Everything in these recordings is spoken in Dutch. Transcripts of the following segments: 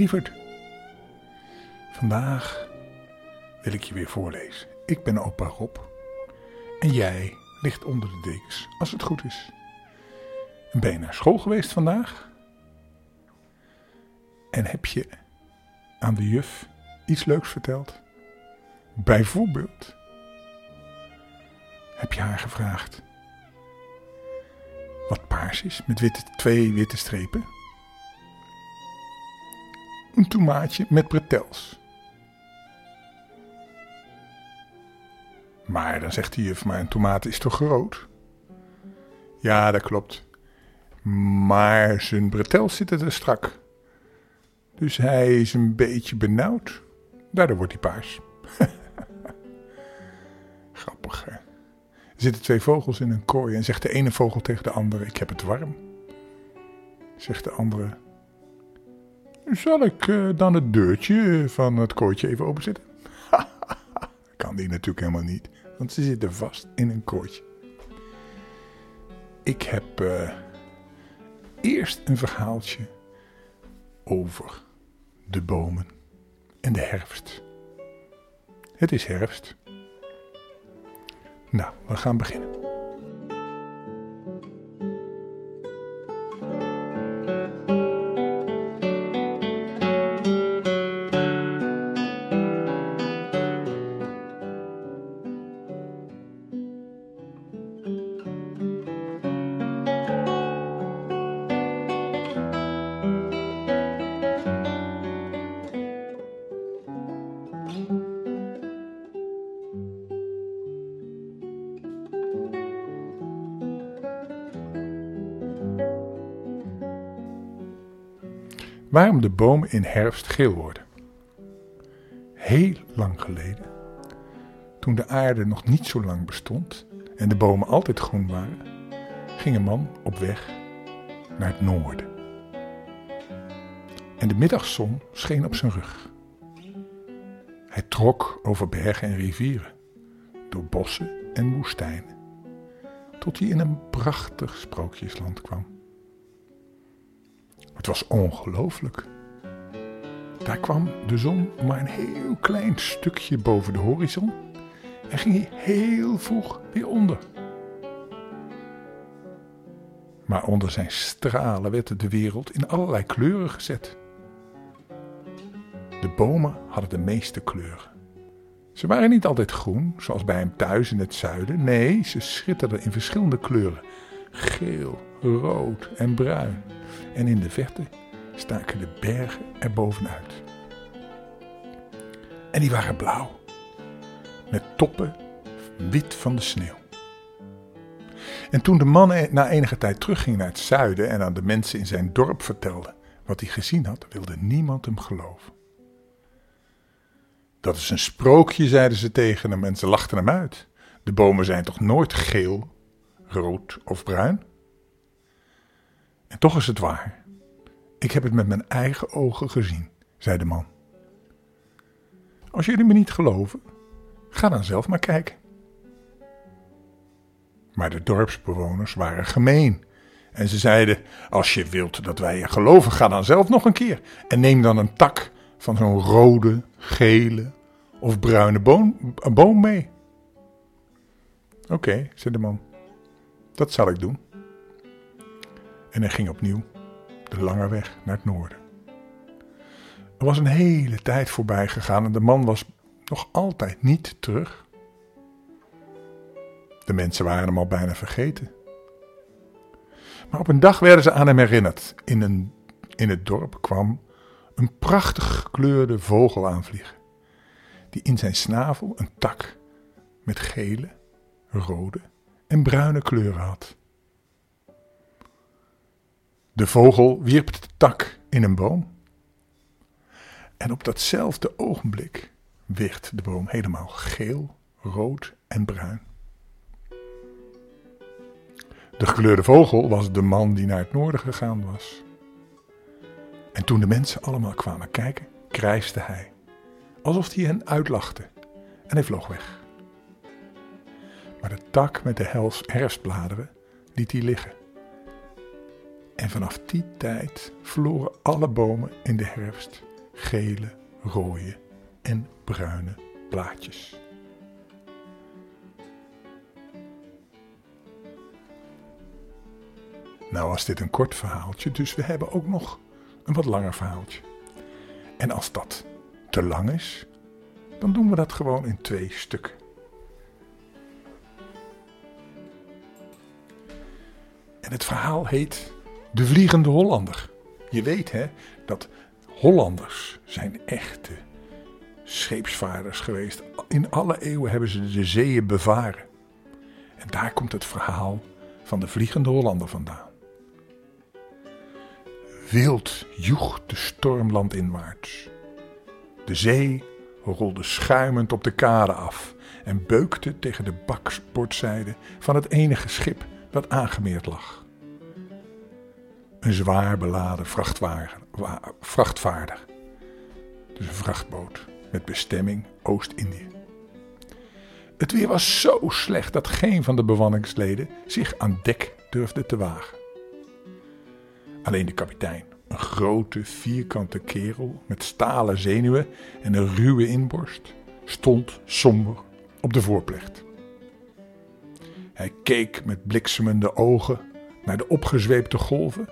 Lieverd, vandaag wil ik je weer voorlezen. Ik ben opa Rob en jij ligt onder de dekens, als het goed is. En ben je naar school geweest vandaag? En heb je aan de juf iets leuks verteld? Bijvoorbeeld, heb je haar gevraagd wat paars is met witte, twee witte strepen? Een tomaatje met bretels. Maar dan zegt de juf, maar een tomaat is toch groot? Ja, dat klopt. Maar zijn bretels zitten er strak. Dus hij is een beetje benauwd. Daardoor wordt hij paars. Grappig, hè? Er zitten twee vogels in een kooi en zegt de ene vogel tegen de andere: Ik heb het warm. Zegt de andere: Zal ik uh, dan het deurtje van het kooitje even openzetten? kan die natuurlijk helemaal niet, want ze zitten vast in een kooitje. Ik heb uh, eerst een verhaaltje over de bomen en de herfst. Het is herfst. Nou, we gaan beginnen. Waarom de bomen in herfst geel worden. Heel lang geleden, toen de aarde nog niet zo lang bestond en de bomen altijd groen waren, ging een man op weg naar het noorden. En de middagzon scheen op zijn rug. Hij trok over bergen en rivieren, door bossen en woestijnen, tot hij in een prachtig sprookjesland kwam. Het was ongelooflijk. Daar kwam de zon maar een heel klein stukje boven de horizon en ging hij heel vroeg weer onder. Maar onder zijn stralen werd de wereld in allerlei kleuren gezet. De bomen hadden de meeste kleuren. Ze waren niet altijd groen, zoals bij hem thuis in het zuiden. Nee, ze schitterden in verschillende kleuren: geel, rood en bruin en in de verte staken de bergen er bovenuit. En die waren blauw, met toppen wit van de sneeuw. En toen de man na enige tijd terugging naar het zuiden en aan de mensen in zijn dorp vertelde wat hij gezien had, wilde niemand hem geloven. Dat is een sprookje, zeiden ze tegen hem en ze lachten hem uit. De bomen zijn toch nooit geel, rood of bruin? En toch is het waar. Ik heb het met mijn eigen ogen gezien, zei de man. Als jullie me niet geloven, ga dan zelf maar kijken. Maar de dorpsbewoners waren gemeen. En ze zeiden: Als je wilt dat wij je geloven, ga dan zelf nog een keer. En neem dan een tak van zo'n rode, gele of bruine boom, boom mee. Oké, zei de man. Dat zal ik doen. En hij ging opnieuw de lange weg naar het noorden. Er was een hele tijd voorbij gegaan en de man was nog altijd niet terug. De mensen waren hem al bijna vergeten. Maar op een dag werden ze aan hem herinnerd. In, een, in het dorp kwam een prachtig gekleurde vogel aanvliegen, die in zijn snavel een tak met gele, rode en bruine kleuren had. De vogel wierp de tak in een boom. En op datzelfde ogenblik werd de boom helemaal geel, rood en bruin. De gekleurde vogel was de man die naar het noorden gegaan was. En toen de mensen allemaal kwamen kijken, krijste hij, alsof hij hen uitlachte, en hij vloog weg. Maar de tak met de herfstbladeren liet hij liggen En vanaf die tijd verloren alle bomen in de herfst gele, rode en bruine blaadjes. Nou was dit een kort verhaaltje, dus we hebben ook nog een wat langer verhaaltje. En als dat te lang is, dan doen we dat gewoon in twee stukken. En het verhaal heet De Vliegende Hollander. Je weet hè, dat Hollanders zijn echte scheepsvaarders geweest. In alle eeuwen hebben ze de zeeën bevaren. En daar komt het verhaal van de Vliegende Hollander vandaan. Wild joeg de stormland inwaarts. De zee rolde schuimend op de kade af en beukte tegen de baksportzijde van het enige schip dat aangemeerd lag. Een zwaar beladen vrachtvaarder, dus een vrachtboot met bestemming Oost-Indië. Het weer was zo slecht dat geen van de bewanningsleden zich aan dek durfde te wagen. Alleen de kapitein, een grote vierkante kerel met stalen zenuwen en een ruwe inborst, stond somber op de voorplecht. Hij keek met bliksemende ogen naar de opgezweepte golven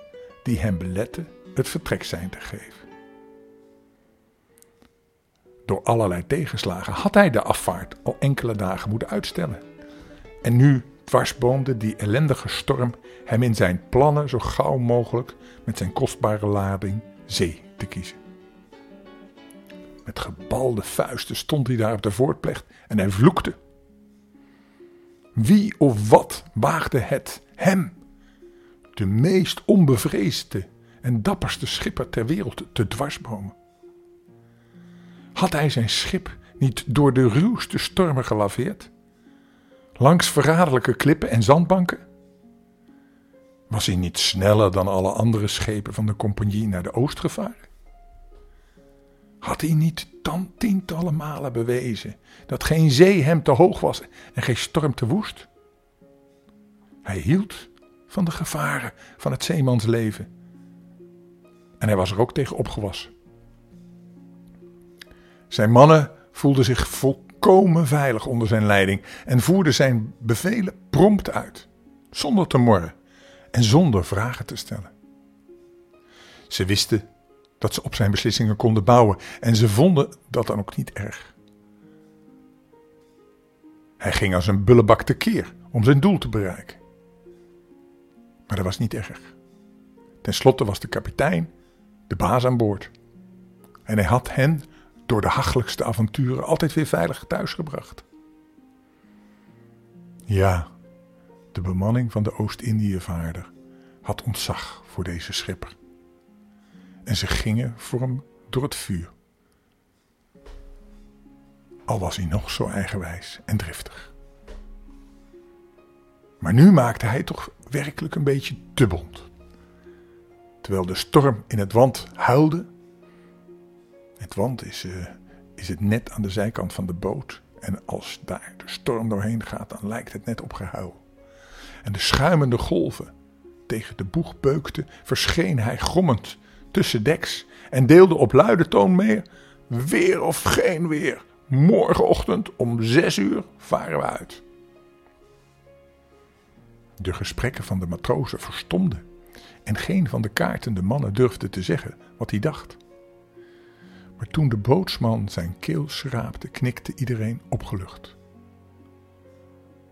die hem beletten het vertrek zijn te geven. Door allerlei tegenslagen had hij de afvaart al enkele dagen moeten uitstellen. En nu dwarsboomde die ellendige storm hem in zijn plannen zo gauw mogelijk met zijn kostbare lading zee te kiezen. Met gebalde vuisten stond hij daar op de voortplecht en hij vloekte. Wie of wat waagde het hem, de meest onbevreesde en dapperste schipper ter wereld, te dwarsbomen? Had hij zijn schip niet door de ruwste stormen gelaveerd? Langs verraderlijke klippen en zandbanken? Was hij niet sneller dan alle andere schepen van de compagnie naar de oost gevaren? Had hij niet dan tientallen malen bewezen dat geen zee hem te hoog was en geen storm te woest? Hij hield van de gevaren van het zeemansleven. En hij was er ook tegen opgewassen. Zijn mannen voelden zich volkomen veilig onder zijn leiding en voerden zijn bevelen prompt uit, zonder te morren en zonder vragen te stellen. Ze wisten dat ze op zijn beslissingen konden bouwen en ze vonden dat dan ook niet erg. Hij ging als een bullebak tekeer om zijn doel te bereiken. Maar dat was niet erg. Ten slotte was de kapitein de baas aan boord. En hij had hen door de hachelijkste avonturen altijd weer veilig thuisgebracht. Ja, de bemanning van de Oost-Indiëvaarder had ontzag voor deze schipper. En ze gingen voor hem door het vuur. Al was hij nog zo eigenwijs en driftig. Maar nu maakte hij toch werkelijk een beetje te. Terwijl de storm in het wand huilde. Het wand is, uh, is het net aan de zijkant van de boot. En als daar de storm doorheen gaat, dan lijkt het net op gehuil. En de schuimende golven tegen de boeg beukten, verscheen hij grommend tussen deks en deelde op luide toon mee: Weer of geen weer, morgenochtend om zes uur varen we uit. De gesprekken van de matrozen verstomden en geen van de kaartende mannen durfde te zeggen wat hij dacht. Maar toen de bootsman zijn keel schraapte, knikte iedereen opgelucht.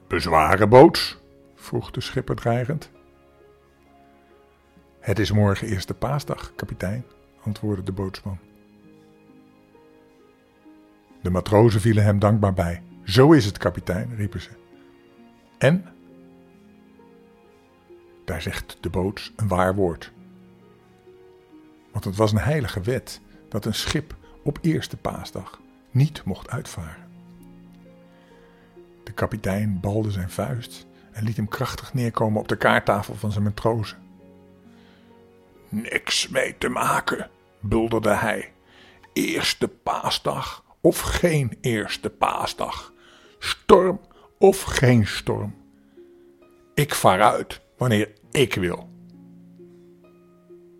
Bezwaren boots? vroeg de schipper dreigend. Het is morgen eerste paasdag, kapitein, antwoordde de bootsman. De matrozen vielen hem dankbaar bij. Zo is het, kapitein, riepen ze. En? Daar zegt de boots een waar woord. Want het was een heilige wet dat een schip op eerste paasdag niet mocht uitvaren. De kapitein balde zijn vuist en liet hem krachtig neerkomen op de kaarttafel van zijn matrozen. Niks mee te maken, bulderde hij. Eerste paasdag of geen eerste paasdag. Storm of geen storm. Ik vaar uit wanneer ik wil.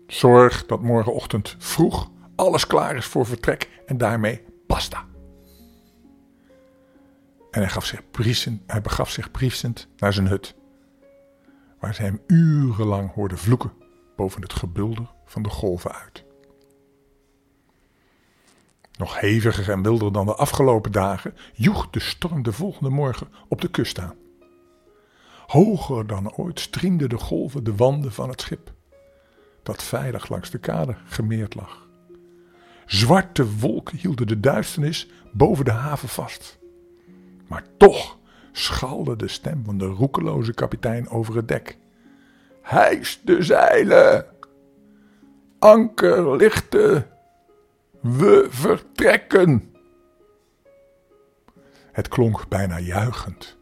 Zorg dat morgenochtend vroeg alles klaar is voor vertrek en daarmee basta. En hij, hij begaf zich briesend naar zijn hut, waar ze hem urenlang hoorden vloeken boven het gebulder van de golven uit. Nog heviger en wilder dan de afgelopen dagen joeg de storm de volgende morgen op de kust aan. Hoger dan ooit striemden de golven de wanden van het schip, dat veilig langs de kade gemeerd lag. Zwarte wolken hielden de duisternis boven de haven vast. Maar toch schalde de stem van de roekeloze kapitein over het dek. Hijs de zeilen! Anker lichten! We vertrekken! Het klonk bijna juichend,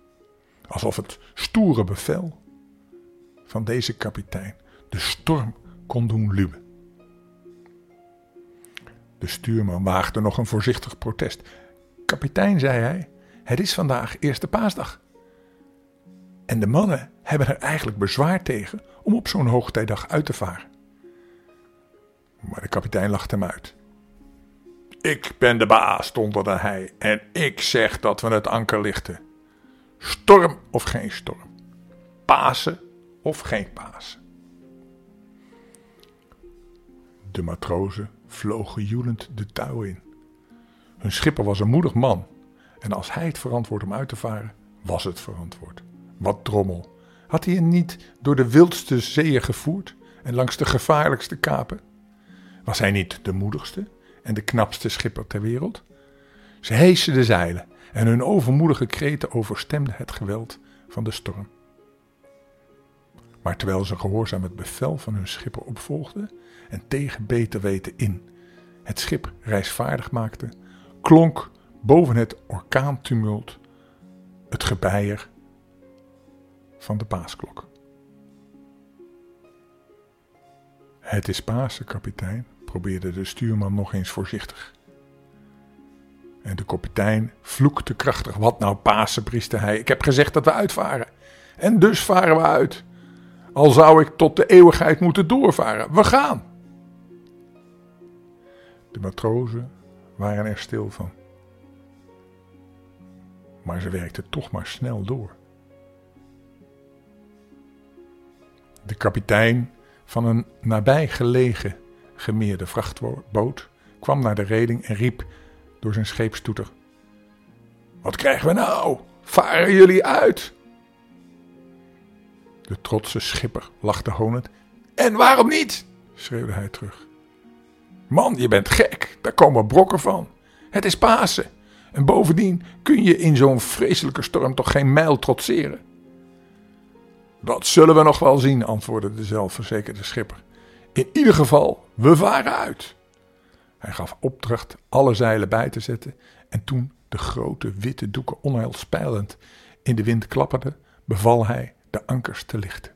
alsof het stoere bevel van deze kapitein de storm kon doen luwen. De stuurman waagde nog een voorzichtig protest. Kapitein, zei hij, het is vandaag eerste paasdag. En de mannen hebben er eigenlijk bezwaar tegen om op zo'n hoogtijdag uit te varen. Maar de kapitein lachte hem uit. Ik ben de baas, stond hij, en ik zeg dat we het anker lichten. Storm of geen storm. Pasen of geen Pasen. De matrozen vlogen joelend de touw in. Hun schipper was een moedig man. En als hij het verantwoord om uit te varen, was het verantwoord. Wat drommel. Had hij hen niet door de wildste zeeën gevoerd en langs de gevaarlijkste kapen? Was hij niet de moedigste en de knapste schipper ter wereld? Ze heesen de zeilen en hun overmoedige kreten overstemden het geweld van de storm. Maar terwijl ze gehoorzaam het bevel van hun schipper opvolgden en tegen beter weten in het schip reisvaardig maakten, klonk boven het orkaantumult het gebeier van de paasklok. Het is Pasen, kapitein, probeerde de stuurman nog eens voorzichtig. En de kapitein vloekte krachtig. Wat nou Pasen, prieste hij. Ik heb gezegd dat we uitvaren. En dus varen we uit. Al zou ik tot de eeuwigheid moeten doorvaren. We gaan. De matrozen waren er stil van. Maar ze werkten toch maar snel door. De kapitein van een nabijgelegen gemeerde vrachtboot kwam naar de reding en riep door zijn scheepstoeter: Wat krijgen we nou? Varen jullie uit? De trotse schipper lachte honend. En waarom niet? schreeuwde hij terug. Man, je bent gek, daar komen brokken van. Het is Pasen. En bovendien kun je in zo'n vreselijke storm toch geen mijl trotseren. Dat zullen we nog wel zien, antwoordde de zelfverzekerde schipper. In ieder geval, we varen uit. Hij gaf opdracht alle zeilen bij te zetten en toen de grote witte doeken onheilspijlend in de wind klapperden, beval hij de ankers te lichten.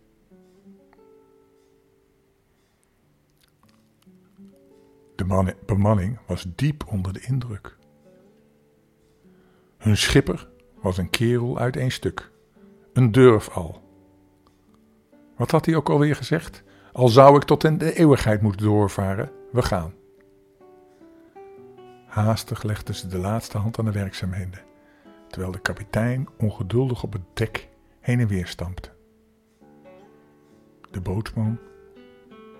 De bemanning was diep onder de indruk. Hun schipper was een kerel uit één stuk, een durfal. Wat had hij ook alweer gezegd? Al zou ik tot in de eeuwigheid moeten doorvaren, we gaan. Haastig legden ze de laatste hand aan de werkzaamheden, terwijl de kapitein ongeduldig op het dek heen en weer stampte. De bootsman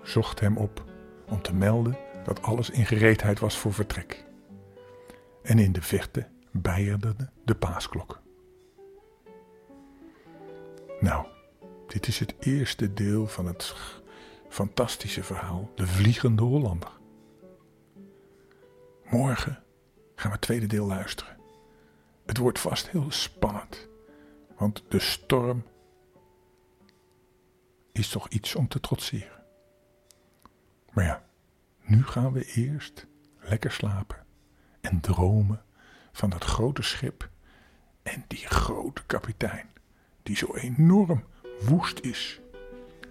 zocht hem op om te melden dat alles in gereedheid was voor vertrek. En in de verte bijerde de paasklok. Nou, dit is het eerste deel van het fantastische verhaal De Vliegende Hollander. Morgen gaan we het tweede deel luisteren. Het wordt vast heel spannend, want de storm is toch iets om te trotseren. Maar ja, nu gaan we eerst lekker slapen en dromen van dat grote schip en die grote kapitein die zo enorm woest is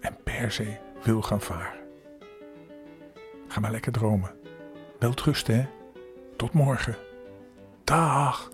en per se wil gaan varen. Ga maar lekker dromen. Wel rust hè. Tot morgen. Dag.